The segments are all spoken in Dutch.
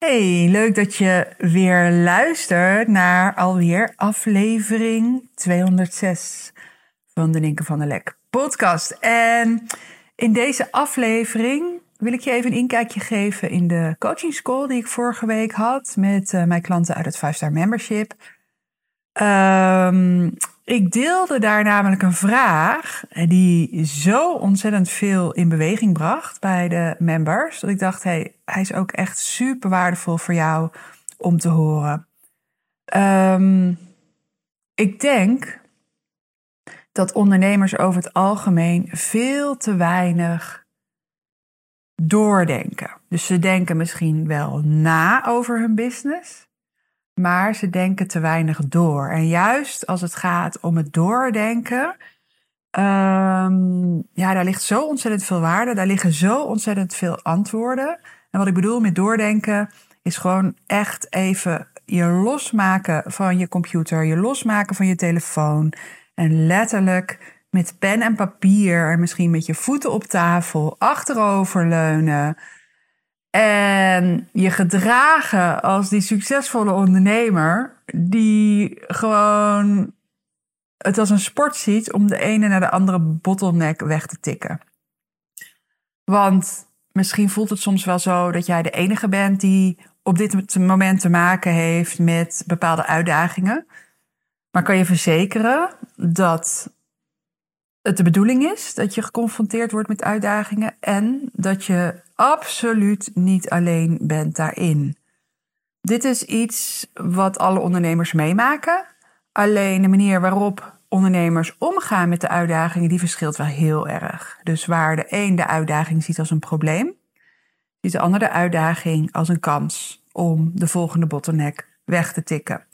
Hey, leuk dat je weer luistert naar alweer aflevering 206 van de Ninken van der Lek podcast. En in deze aflevering wil ik je even een inkijkje geven in de coaching school die ik vorige week had met uh, mijn klanten uit het 5-star membership. Um, ik deelde daar namelijk een vraag die zo ontzettend veel in beweging bracht bij de members. Dat ik dacht, hey, hij is ook echt super waardevol voor jou om te horen. Um, ik denk dat ondernemers over het algemeen veel te weinig doordenken. Dus ze denken misschien wel na over hun business maar ze denken te weinig door. En juist als het gaat om het doordenken, um, ja, daar ligt zo ontzettend veel waarde, daar liggen zo ontzettend veel antwoorden. En wat ik bedoel met doordenken is gewoon echt even je losmaken van je computer, je losmaken van je telefoon en letterlijk met pen en papier en misschien met je voeten op tafel, achteroverleunen en je gedragen als die succesvolle ondernemer, die gewoon het als een sport ziet om de ene naar de andere bottleneck weg te tikken. Want misschien voelt het soms wel zo dat jij de enige bent die op dit moment te maken heeft met bepaalde uitdagingen. Maar kan je verzekeren dat het de bedoeling is dat je geconfronteerd wordt met uitdagingen en dat je absoluut niet alleen bent daarin. Dit is iets wat alle ondernemers meemaken. Alleen de manier waarop ondernemers omgaan met de uitdagingen, die verschilt wel heel erg. Dus waar de een de uitdaging ziet als een probleem, ziet de ander de uitdaging als een kans om de volgende bottleneck weg te tikken.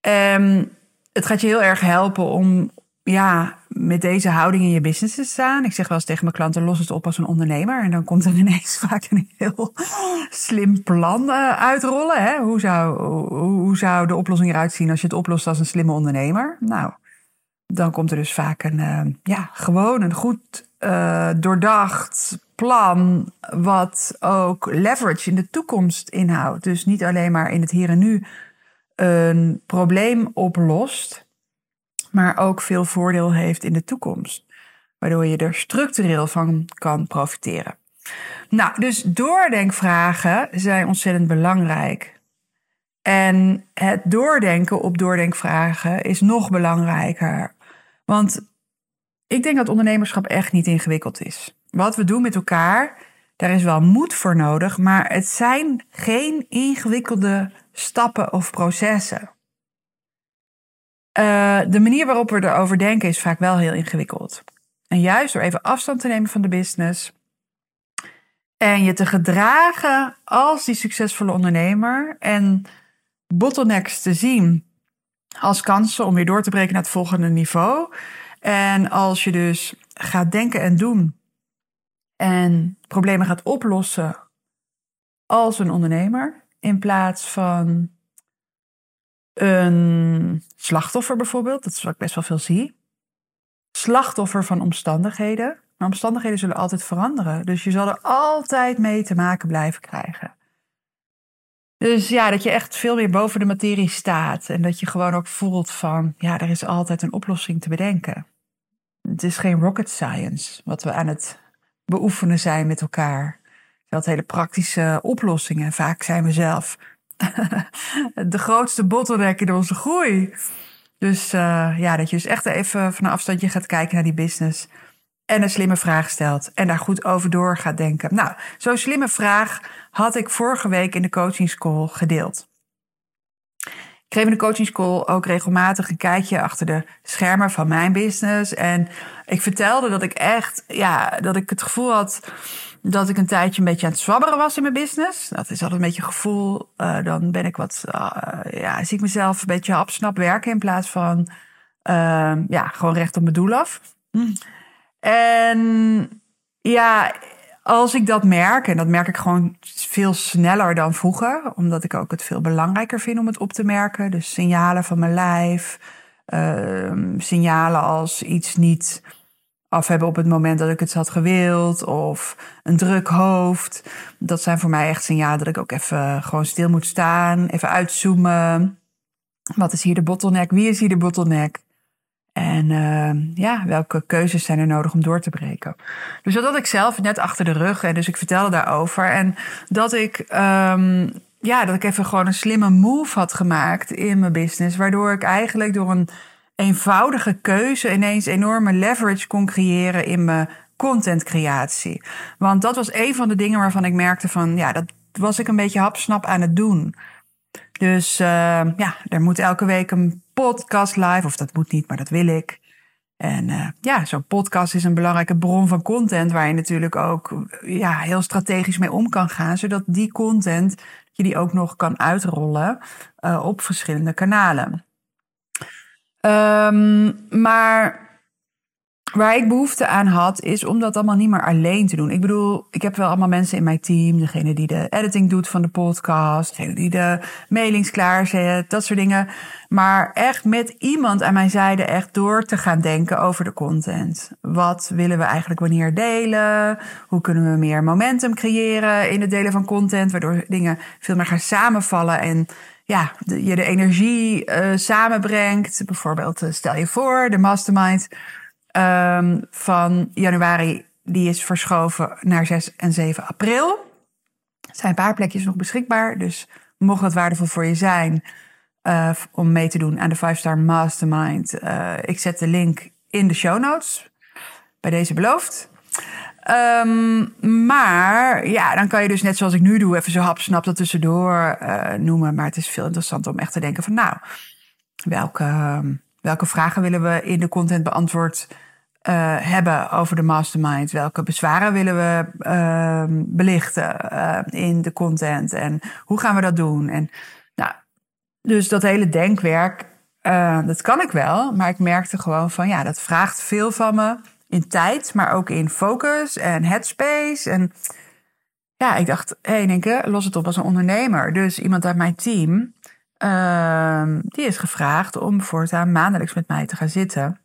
Um, het gaat je heel erg helpen om ja, met deze houding in je business te staan. Ik zeg wel eens tegen mijn klanten, los het op als een ondernemer. En dan komt er ineens vaak een heel slim plan uh, uitrollen. Hè? Hoe, zou, hoe, zou de oplossing eruit zien als je het oplost als een slimme ondernemer? Nou, dan komt er dus vaak een, uh, ja, gewoon een goed uh, doordacht plan. Wat ook leverage in de toekomst inhoudt. Dus niet alleen maar in het hier en nu een probleem oplost maar ook veel voordeel heeft in de toekomst. Waardoor je er structureel van kan profiteren. Nou, dus doordenkvragen zijn ontzettend belangrijk. En het doordenken op doordenkvragen is nog belangrijker. Want ik denk dat ondernemerschap echt niet ingewikkeld is. Wat we doen met elkaar, daar is wel moed voor nodig, maar het zijn geen ingewikkelde stappen of processen. Uh, de manier waarop we erover denken is vaak wel heel ingewikkeld. En juist door even afstand te nemen van de business en je te gedragen als die succesvolle ondernemer en bottlenecks te zien als kansen om weer door te breken naar het volgende niveau. En als je dus gaat denken en doen en problemen gaat oplossen als een ondernemer in plaats van een slachtoffer bijvoorbeeld, dat is wat ik best wel veel zie. Slachtoffer van omstandigheden. Maar omstandigheden zullen altijd veranderen. Dus je zal er altijd mee te maken blijven krijgen. Dus ja, dat je echt veel meer boven de materie staat. En dat je gewoon ook voelt van, ja, er is altijd een oplossing te bedenken. Het is geen rocket science wat we aan het beoefenen zijn met elkaar. Het hele praktische oplossingen. Vaak zijn we zelf de grootste bottleneck in onze groei. Dus uh, ja, dat je dus echt even van een afstandje gaat kijken naar die business. En een slimme vraag stelt. En daar goed over door gaat denken. Nou, zo'n slimme vraag had ik vorige week in de coaching school gedeeld. Ik geef in de coaching school ook regelmatig een kijkje achter de schermen van mijn business. En ik vertelde dat ik echt, ja, dat ik het gevoel had dat ik een tijdje een beetje aan het zwabberen was in mijn business. Dat is altijd een beetje gevoel. Uh, dan ben ik wat, uh, ja, zie ik mezelf een beetje hapsnap werken in plaats van, uh, ja, gewoon recht op mijn doel af. Hm. En ja, als ik dat merk, en dat merk ik gewoon veel sneller dan vroeger, omdat ik ook het veel belangrijker vind om het op te merken. Dus signalen van mijn lijf, ehm, signalen als iets niet af hebben op het moment dat ik het had gewild, of een druk hoofd. Dat zijn voor mij echt signalen dat ik ook even gewoon stil moet staan, even uitzoomen. Wat is hier de bottleneck? Wie is hier de bottleneck? En uh, ja, welke keuzes zijn er nodig om door te breken? Dus dat had ik zelf net achter de rug. En dus ik vertelde daarover. En dat ik, um, ja, dat ik even gewoon een slimme move had gemaakt in mijn business. Waardoor ik eigenlijk door een eenvoudige keuze ineens enorme leverage kon creëren in mijn contentcreatie. Want dat was een van de dingen waarvan ik merkte van, ja, dat was ik een beetje hapsnap aan het doen. Dus uh, ja, er moet elke week een podcast live. Of dat moet niet, maar dat wil ik. En uh, ja, zo'n podcast is een belangrijke bron van content waar je natuurlijk ook ja, heel strategisch mee om kan gaan, zodat die content je die ook nog kan uitrollen uh, op verschillende kanalen. Um, maar Waar ik behoefte aan had, is om dat allemaal niet meer alleen te doen. Ik bedoel, ik heb wel allemaal mensen in mijn team. Degene die de editing doet van de podcast. Degene die de mailings klaarzet. Dat soort dingen. Maar echt met iemand aan mijn zijde echt door te gaan denken over de content. Wat willen we eigenlijk wanneer delen? Hoe kunnen we meer momentum creëren in het delen van content? Waardoor dingen veel meer gaan samenvallen en ja, je de energie uh, samenbrengt. Bijvoorbeeld, uh, stel je voor, de mastermind um, van januari, die is verschoven naar 6 en 7 april. Er zijn een paar plekjes nog beschikbaar, dus mocht dat waardevol voor je zijn uh, om mee te doen aan de 5-star mastermind, uh, ik zet de link in de show notes. Bij deze beloofd. Um, maar ja, dan kan je dus net zoals ik nu doe, even zo hapsnap dat tussendoor uh, noemen. Maar het is veel interessanter om echt te denken van nou, welke Welke vragen willen we in de content beantwoord uh, hebben over de mastermind? Welke bezwaren willen we uh, belichten uh, in de content? En hoe gaan we dat doen? En nou, dus dat hele denkwerk, dat kan ik wel. Maar ik merkte gewoon van ja, dat vraagt veel van me in tijd, maar ook in focus en headspace. En ja, ik dacht, hé, hey, denk los het op als een ondernemer. Dus iemand uit mijn team uh, die is gevraagd om voortaan maandelijks met mij te gaan zitten.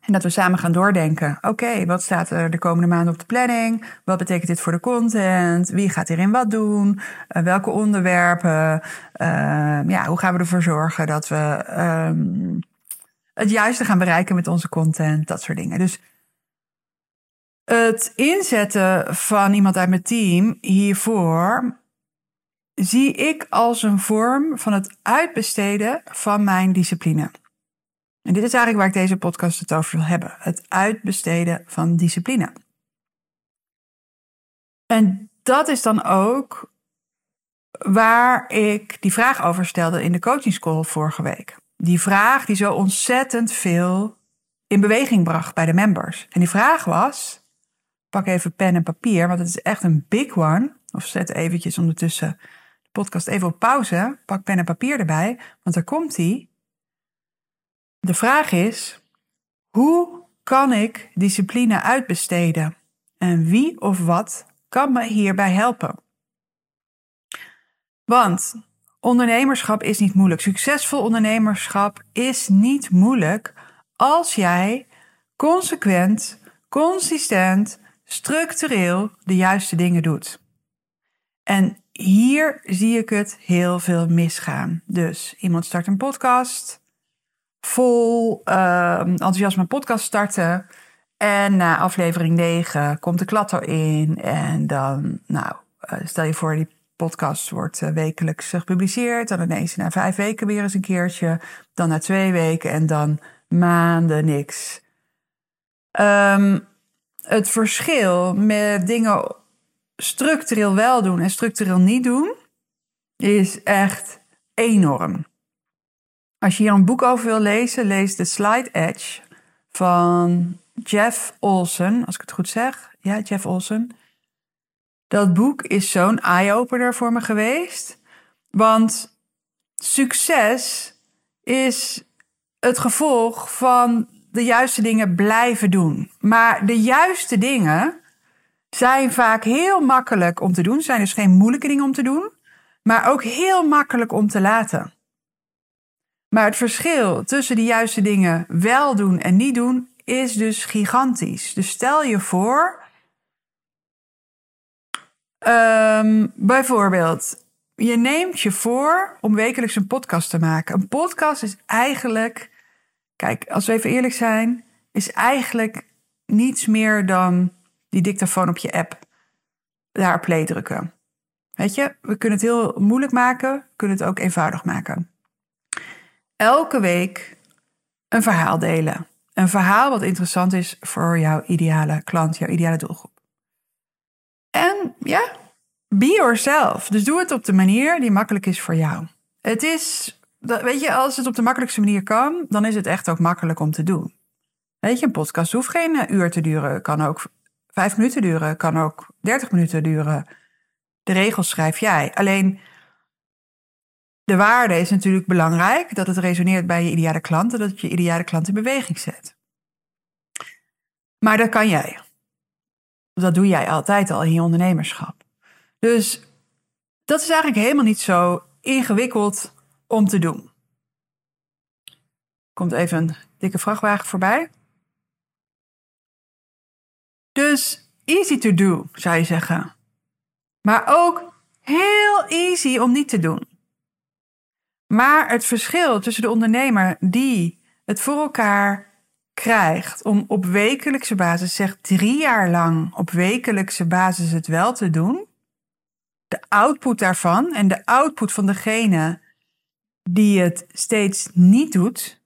En dat we samen gaan doordenken. Oké, wat staat er de komende maanden op de planning? Wat betekent dit voor de content? Wie gaat hierin wat doen? Uh, welke onderwerpen? Uh, ja, hoe gaan we ervoor zorgen dat we um, het juiste gaan bereiken met onze content? Dat soort dingen. Dus het inzetten van iemand uit mijn team hiervoor zie ik als een vorm van het uitbesteden van mijn discipline. En dit is eigenlijk waar ik deze podcast het over wil hebben: het uitbesteden van discipline. En dat is dan ook waar ik die vraag over stelde in de coaching school vorige week. Die vraag die zo ontzettend veel in beweging bracht bij de members. En die vraag was: pak even pen en papier, want het is echt een big one. Of zet eventjes ondertussen podcast even op pauze. Pak pen en papier erbij, want daar komt hij. De vraag is: hoe kan ik discipline uitbesteden? En wie of wat kan me hierbij helpen? Want ondernemerschap is niet moeilijk. Succesvol ondernemerschap is niet moeilijk als jij consequent, consistent, structureel de juiste dingen doet. En hier zie ik het heel veel misgaan. Dus iemand start een podcast, vol uh, enthousiasme podcast starten. En na aflevering 9 komt de klat in. En dan, nou, uh, stel je voor, die podcast wordt uh, wekelijks gepubliceerd. Dan ineens na vijf weken weer eens een keertje. Dan na twee weken en dan maanden niks. Um, het verschil met dingen structureel wel doen en structureel niet doen, is echt enorm. Als je hier een boek over wil lezen, lees The Slide Edge van Jeff Olsen, als ik het goed zeg. Ja, Jeff Olsen. Dat boek is zo'n eye-opener voor me geweest. Want succes is het gevolg van de juiste dingen blijven doen. Maar de juiste dingen zijn vaak heel makkelijk om te doen. Zijn dus geen moeilijke dingen om te doen, maar ook heel makkelijk om te laten. Maar het verschil tussen de juiste dingen wel doen en niet doen is dus gigantisch. Dus stel je voor, um, bijvoorbeeld, je neemt je voor om wekelijks een podcast te maken. Een podcast is eigenlijk, kijk, als we even eerlijk zijn, is eigenlijk niets meer dan die dictafoon op je app. Daar play drukken. Weet je, we kunnen het heel moeilijk maken, kunnen het ook eenvoudig maken. Elke week een verhaal delen. Een verhaal wat interessant is voor jouw ideale klant, jouw ideale doelgroep. En ja, be yourself. Dus doe het op de manier die makkelijk is voor jou. Het is, weet je, als het op de makkelijkste manier kan, dan is het echt ook makkelijk om te doen. Weet je, een podcast hoeft geen eh, uur te duren, kan ook vijf minuten duren, kan ook dertig minuten duren. De regels schrijf jij. Alleen de waarde is natuurlijk belangrijk, dat het resoneert bij je ideale klant en dat het je ideale klant in beweging zet. Maar dat kan jij. Dat doe jij altijd al in je ondernemerschap. Dus dat is eigenlijk helemaal niet zo ingewikkeld om te doen. Komt even een dikke vrachtwagen voorbij. Dus easy to do, zou je zeggen. Maar ook heel easy om niet te doen. Maar het verschil tussen de ondernemer die het voor elkaar krijgt om op wekelijkse basis, zeg drie jaar lang op wekelijkse basis het wel te doen, de output daarvan en de output van degene die het steeds niet doet,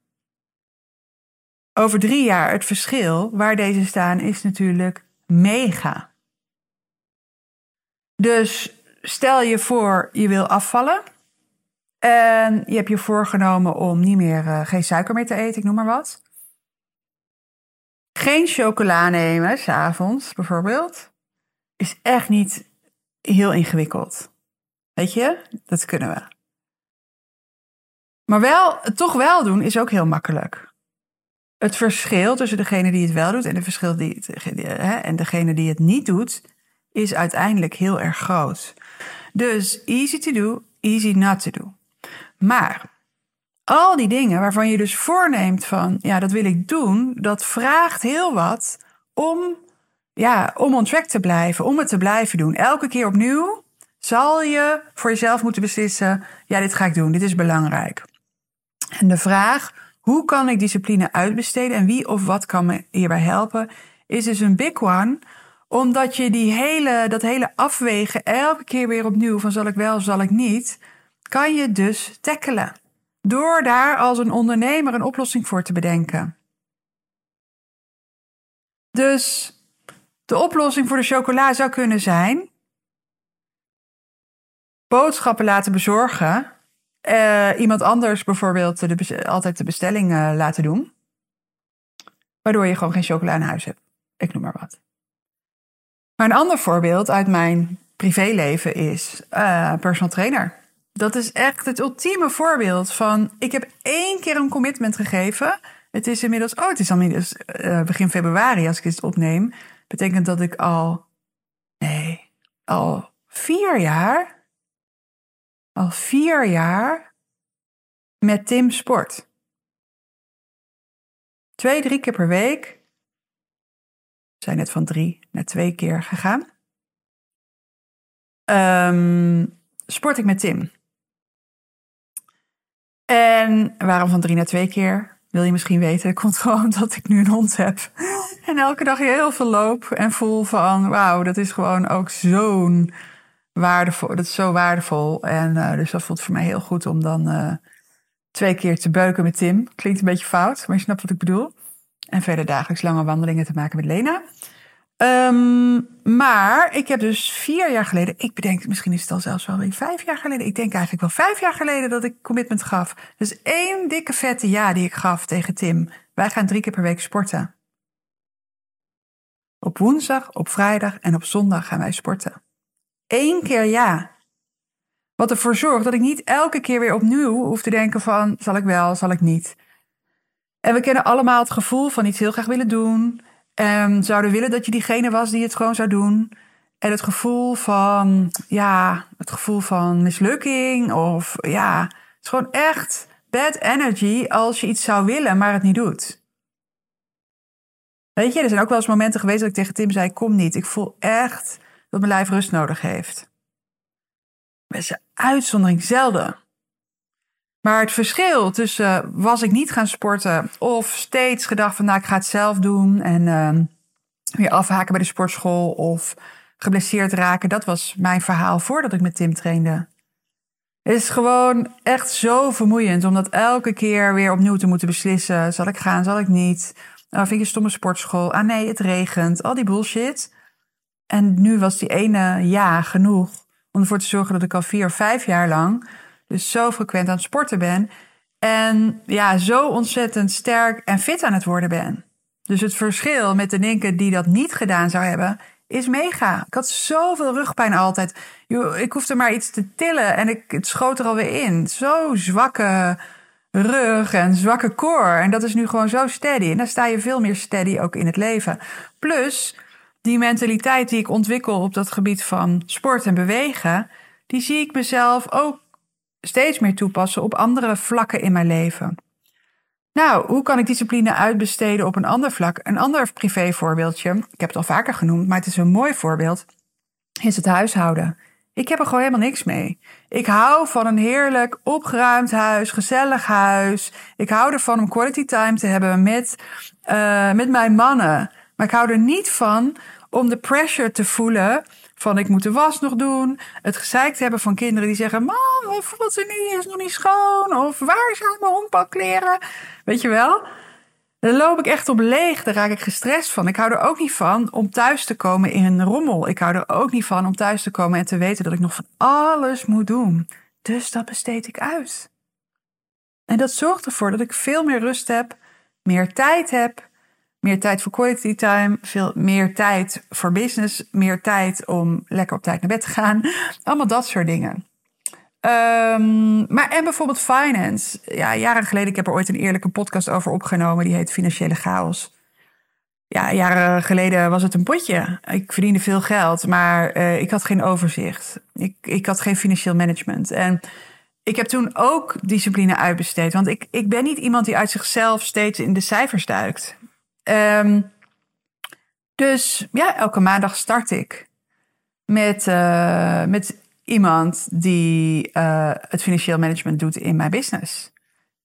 over drie jaar het verschil waar deze staan is natuurlijk mega. Dus stel je voor je wil afvallen en je hebt je voorgenomen om niet meer, uh, geen suiker meer te eten, ik noem maar wat. Geen chocola nemen, s'avonds bijvoorbeeld, is echt niet heel ingewikkeld. Weet je, dat kunnen we. Maar wel, het toch wel doen is ook heel makkelijk. Het verschil tussen degene die het wel doet en, de verschil die hè, en degene die het niet doet, is uiteindelijk heel erg groot. Dus easy to do, easy not to do. Maar al die dingen waarvan je dus voorneemt van, ja, dat wil ik doen, dat vraagt heel wat om, ja, om on track te blijven, om het te blijven doen. Elke keer opnieuw zal je voor jezelf moeten beslissen, ja, dit ga ik doen, dit is belangrijk. En de vraag, hoe kan ik discipline uitbesteden en wie of wat kan me hierbij helpen, is dus een big one omdat je die hele, dat hele afwegen elke keer weer opnieuw van zal ik wel of zal ik niet, kan je dus tackelen. Door daar als een ondernemer een oplossing voor te bedenken. Dus de oplossing voor de chocola zou kunnen zijn: boodschappen laten bezorgen. Uh, iemand anders bijvoorbeeld altijd de bestelling uh, laten doen. Waardoor je gewoon geen chocola in huis hebt. Ik noem maar wat. Maar een ander voorbeeld uit mijn privéleven is uh, personal trainer. Dat is echt het ultieme voorbeeld van... ik heb één keer een commitment gegeven. Het is inmiddels... Oh, het is inmiddels uh, begin februari als ik dit opneem. Betekent dat ik al... Nee, al vier jaar... Al vier jaar met Tim sport. Twee, drie keer per week. We zijn net van drie naar twee keer gegaan. Um, sport ik met Tim. En waarom van drie naar twee keer? Wil je misschien weten? Het komt gewoon dat ik nu een hond heb. En elke dag heel veel loop en voel van... wauw, dat is gewoon ook zo'n waardevol. Dat is zo waardevol. En uh, dus dat voelt voor mij heel goed om dan uh, twee keer te beuken met Tim. Klinkt een beetje fout, maar je snapt wat ik bedoel. En verder dagelijks lange wandelingen te maken met Lena. Um, maar ik heb dus vier jaar geleden, ik bedenk, misschien is het al zelfs wel weer vijf jaar geleden. Ik denk eigenlijk wel vijf jaar geleden dat ik commitment gaf. Dus één dikke vette ja die ik gaf tegen Tim. Wij gaan drie keer per week sporten. Op woensdag, op vrijdag en op zondag gaan wij sporten. één keer ja. Wat ervoor zorgt dat ik niet elke keer weer opnieuw hoef te denken van... zal ik wel, zal ik niet? En we kennen allemaal het gevoel van iets heel graag willen doen. En zouden willen dat je diegene was die het gewoon zou doen. En het gevoel van, ja, het gevoel van mislukking. Of ja, het is gewoon echt bad energy als je iets zou willen, maar het niet doet. Weet je, er zijn ook wel eens momenten geweest dat ik tegen Tim zei: Kom niet, ik voel echt dat mijn lijf rust nodig heeft. Is een uitzondering zelden. Maar het verschil tussen was ik niet gaan sporten of steeds gedacht van nou ik ga het zelf doen en uh, weer afhaken bij de sportschool of geblesseerd raken, dat was mijn verhaal voordat ik met Tim trainde. Het is gewoon echt zo vermoeiend om dat elke keer weer opnieuw te moeten beslissen. Zal ik gaan, zal ik niet? Nou, vind je stomme sportschool? Ah nee, het regent. Al die bullshit. En nu was die ene ja genoeg om ervoor te zorgen dat ik al vier of vijf jaar lang dus zo frequent aan het sporten ben. En ja, zo ontzettend sterk en fit aan het worden ben. Dus het verschil met de Ninke die dat niet gedaan zou hebben, is mega. Ik had zoveel rugpijn altijd. Ik hoefde maar iets te tillen en ik, het schoot er alweer in. Zo zwakke rug en zwakke core. En dat is nu gewoon zo steady. En dan sta je veel meer steady ook in het leven. Plus die mentaliteit die ik ontwikkel op dat gebied van sport en bewegen, die zie ik mezelf ook steeds meer toepassen op andere vlakken in mijn leven. Nou, hoe kan ik discipline uitbesteden op een ander vlak? Een ander privévoorbeeldje, ik heb het al vaker genoemd, maar het is een mooi voorbeeld, is het huishouden. Ik heb er gewoon helemaal niks mee. Ik hou van een heerlijk opgeruimd huis, gezellig huis. Ik hou ervan om quality time te hebben met, uh, met mijn mannen. Maar ik hou er niet van om de pressure te voelen van ik moet de was nog doen. Het gezeik te hebben van kinderen die zeggen: Mam, voelt ze niet, is nog niet schoon. Of waar zijn mijn honkbalkleren? Weet je wel? Dan loop ik echt op leeg. Daar raak ik gestrest van. Ik hou er ook niet van om thuis te komen in een rommel. Ik hou er ook niet van om thuis te komen en te weten dat ik nog van alles moet doen. Dus dat besteed ik uit. En dat zorgt ervoor dat ik veel meer rust heb, meer tijd heb, meer tijd voor quality time, veel meer tijd voor business, meer tijd om lekker op tijd naar bed te gaan. Allemaal dat soort dingen. Um, maar en bijvoorbeeld finance. Ja, jaren geleden, ik heb er ooit een eerlijke podcast over opgenomen. Die heet Financiële Chaos. Ja, jaren geleden was het een potje. Ik verdiende veel geld, maar uh, ik had geen overzicht. Ik, ik had geen financieel management. En ik heb toen ook discipline uitbesteed. Want ik, ik ben niet iemand die uit zichzelf steeds in de cijfers duikt. Um, dus ja, elke maandag start ik met, uh, met iemand die uh, het financieel management doet in mijn business.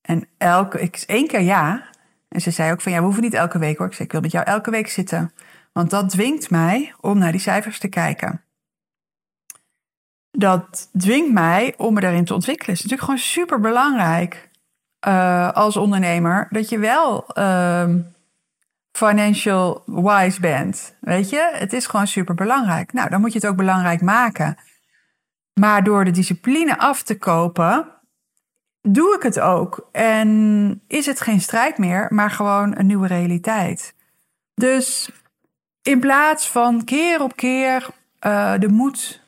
En elke, ik, één keer ja. En ze zei ook van ja, we hoeven niet elke week hoor. Ik zei, ik wil met jou elke week zitten. Want dat dwingt mij om naar die cijfers te kijken. Dat dwingt mij om me daarin te ontwikkelen. Het is natuurlijk gewoon super belangrijk uh, als ondernemer dat je wel uh, financial wise bent. Weet je, het is gewoon super belangrijk. Nou, dan moet je het ook belangrijk maken. Maar door de discipline af te kopen, doe ik het ook. En is het geen strijd meer, maar gewoon een nieuwe realiteit. Dus in plaats van keer op keer uh, de moed,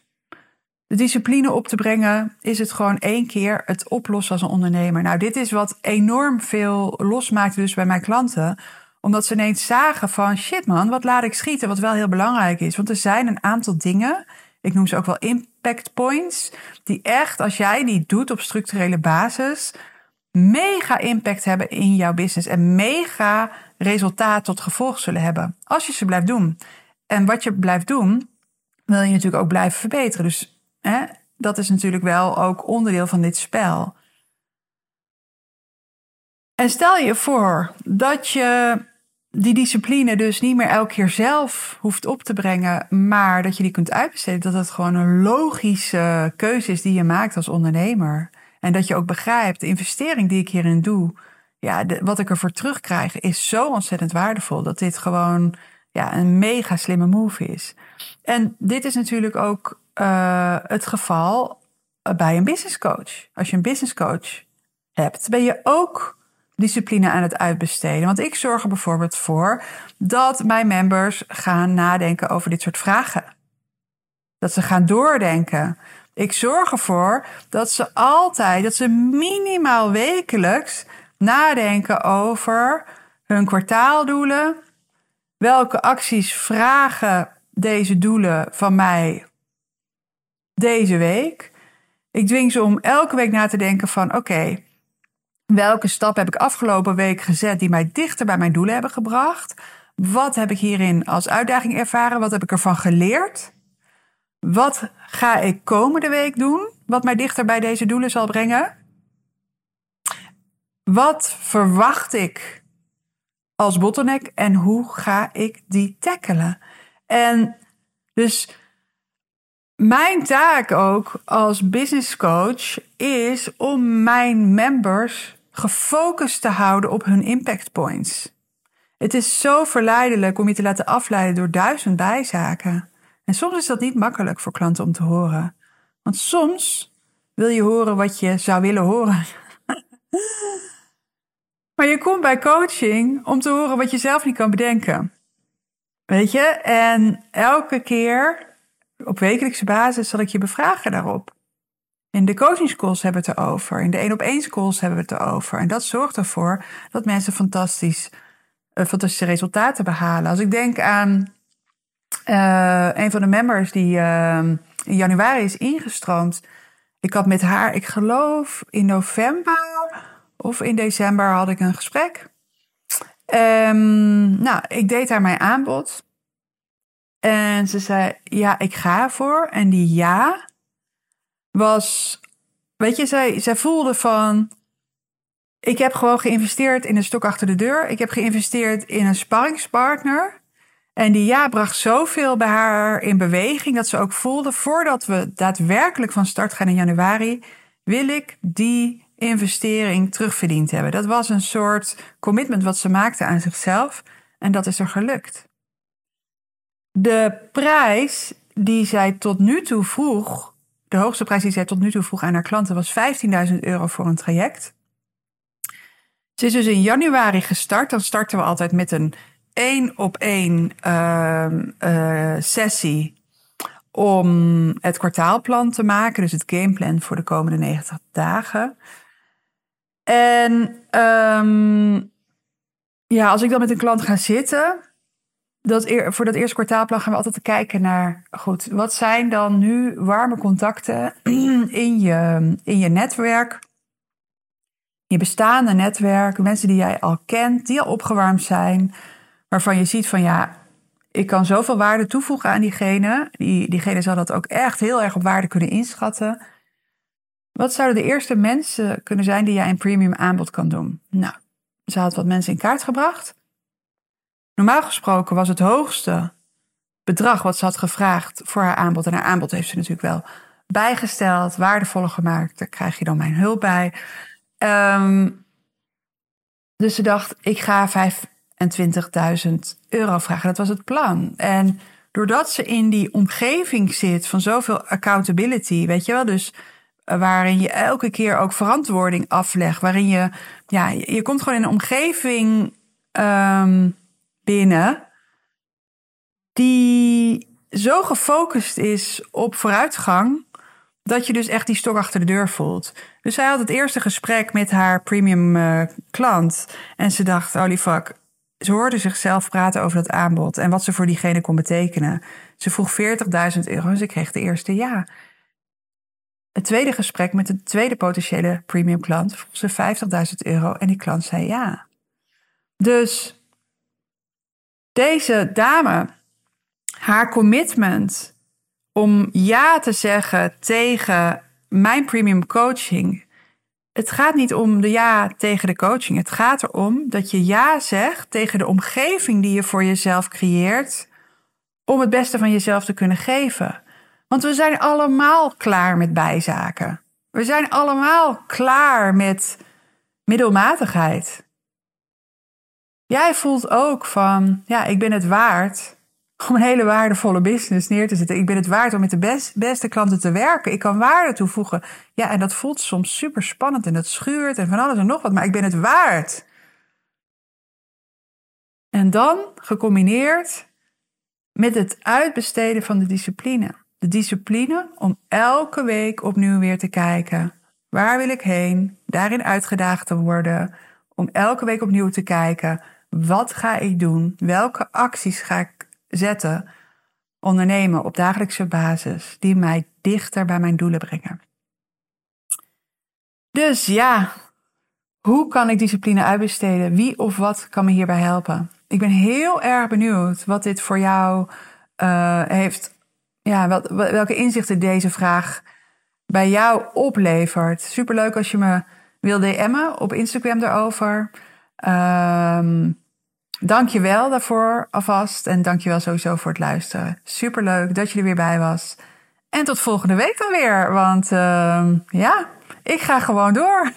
de discipline op te brengen, is het gewoon één keer het oplossen als een ondernemer. Nou, dit is wat enorm veel losmaakt dus bij mijn klanten omdat ze ineens zagen van shit man, wat laat ik schieten? Wat wel heel belangrijk is. Want er zijn een aantal dingen, ik noem ze ook wel impact points, die echt, als jij die doet op structurele basis, mega impact hebben in jouw business en mega resultaat tot gevolg zullen hebben. Als je ze blijft doen. En wat je blijft doen, wil je natuurlijk ook blijven verbeteren. Dus hè, dat is natuurlijk wel ook onderdeel van dit spel. En stel je voor dat je die discipline dus niet meer elke keer zelf hoeft op te brengen, maar dat je die kunt uitbesteden. Dat het gewoon een logische keuze is die je maakt als ondernemer. En dat je ook begrijpt, de investering die ik hierin doe, ja, wat ik ervoor terugkrijg, is zo ontzettend waardevol. Dat dit gewoon ja, een mega slimme move is. En dit is natuurlijk ook uh, het geval bij een business coach. Als je een business coach hebt, ben je ook discipline aan het uitbesteden. Want ik zorg er bijvoorbeeld voor dat mijn members gaan nadenken over dit soort vragen. Dat ze gaan doordenken. Ik zorg ervoor dat ze altijd, dat ze minimaal wekelijks nadenken over hun kwartaaldoelen. Welke acties vragen deze doelen van mij deze week? Ik dwing ze om elke week na te denken van oké, welke stap heb ik afgelopen week gezet die mij dichter bij mijn doelen hebben gebracht? Wat heb ik hierin als uitdaging ervaren? Wat heb ik ervan geleerd? Wat ga ik komende week doen? Wat mij dichter bij deze doelen zal brengen? Wat verwacht ik als bottleneck en hoe ga ik die tackelen? En dus mijn taak ook als business coach is om mijn members gefocust te houden op hun impact points. Het is zo verleidelijk om je te laten afleiden door duizend bijzaken. En soms is dat niet makkelijk voor klanten om te horen. Want soms wil je horen wat je zou willen horen. maar je komt bij coaching om te horen wat je zelf niet kan bedenken. Weet je? En elke keer op wekelijkse basis zal ik je bevragen daarop. In de coaching hebben we het erover. In de één op één schools hebben we het erover. En dat zorgt ervoor dat mensen fantastisch, uh, fantastische resultaten behalen. Als ik denk aan uh, een van de members die uh, in januari is ingestroomd. Ik had met haar, ik geloof in november of in december had ik een gesprek. Um, nou, ik deed haar mijn aanbod. En ze zei, ja, ik ga ervoor. En die ja was, weet je, zij, zij voelde van, ik heb gewoon geïnvesteerd in een stok achter de deur. Ik heb geïnvesteerd in een sparringspartner. En die ja bracht zoveel bij haar in beweging dat ze ook voelde, voordat we daadwerkelijk van start gaan in januari, wil ik die investering terugverdiend hebben. Dat was een soort commitment wat ze maakte aan zichzelf en dat is er gelukt. De prijs die zij tot nu toe vroeg, de hoogste prijs die zij tot nu toe vroeg aan haar klanten was 15.000 euro voor een traject. Ze is dus in januari gestart. Dan starten we altijd met een één op één uh, sessie om het kwartaalplan te maken. Dus het gameplan voor de komende 90 dagen. En um, ja, als ik dan met een klant ga zitten, voor dat eerste kwartaalplan gaan we altijd kijken naar, goed, wat zijn dan nu warme contacten in je, in je netwerk? Je bestaande netwerk, mensen die jij al kent, die al opgewarmd zijn, waarvan je ziet van ja, ik kan zoveel waarde toevoegen aan diegene. Die, diegene zal dat ook echt heel erg op waarde kunnen inschatten. Wat zouden de eerste mensen kunnen zijn die jij een premium aanbod kan doen? Nou, ze had wat mensen in kaart gebracht. Normaal gesproken was het hoogste bedrag wat ze had gevraagd voor haar aanbod. En haar aanbod heeft ze natuurlijk wel bijgesteld, waardevoller gemaakt. Daar krijg je dan mijn hulp bij. Um, dus ze dacht, ik ga 25.000 euro vragen. Dat was het plan. En doordat ze in die omgeving zit van zoveel accountability, weet je wel, dus eh, waarin je elke keer ook verantwoording aflegt, waarin je, ja, je komt gewoon in een omgeving um, binnen die zo gefocust is op vooruitgang, dat je dus echt die stok achter de deur voelt. Dus zij had het eerste gesprek met haar premium uh, klant en ze dacht, holy fuck, ze hoorde zichzelf praten over dat aanbod en wat ze voor diegene kon betekenen. Ze vroeg 40.000 euro en ze kreeg de eerste ja. Het tweede gesprek met de tweede potentiële premium klant vroeg ze 50.000 euro en die klant zei ja. Dus deze dame, haar commitment om ja te zeggen tegen mijn premium coaching. Het gaat niet om de ja tegen de coaching. Het gaat erom dat je ja zegt tegen de omgeving die je voor jezelf creëert. Om het beste van jezelf te kunnen geven. Want we zijn allemaal klaar met bijzaken. We zijn allemaal klaar met middelmatigheid. Jij voelt ook van, ja, ik ben het waard om een hele waardevolle business neer te zetten. Ik ben het waard om met de beste klanten te werken. Ik kan waarde toevoegen. Ja, en dat voelt soms super spannend en dat schuurt en van alles en nog wat, maar ik ben het waard. En dan gecombineerd met het uitbesteden van de discipline. de discipline om elke week opnieuw weer te kijken. Waar wil ik heen? Daarin uitgedaagd te worden. Om elke week opnieuw te kijken. Wat ga ik doen? Welke acties ga ik zetten? Ondernemen op dagelijkse basis. Die mij dichter bij mijn doelen brengen. Dus ja, hoe kan ik discipline uitbesteden? Wie of wat kan me hierbij helpen? Ik ben heel erg benieuwd wat dit voor jou uh, heeft. Ja, wel, welke inzichten deze vraag bij jou oplevert. Superleuk als je me wil DM'en op Instagram daarover. Um, dank je wel daarvoor alvast. En dank je wel sowieso voor het luisteren. Superleuk dat je er weer bij was. En tot volgende week dan weer. Want uh, ja, ik ga gewoon door.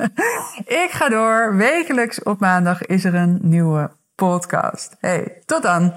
ik ga door. Wekelijks op maandag is er een nieuwe podcast. Hey, tot dan.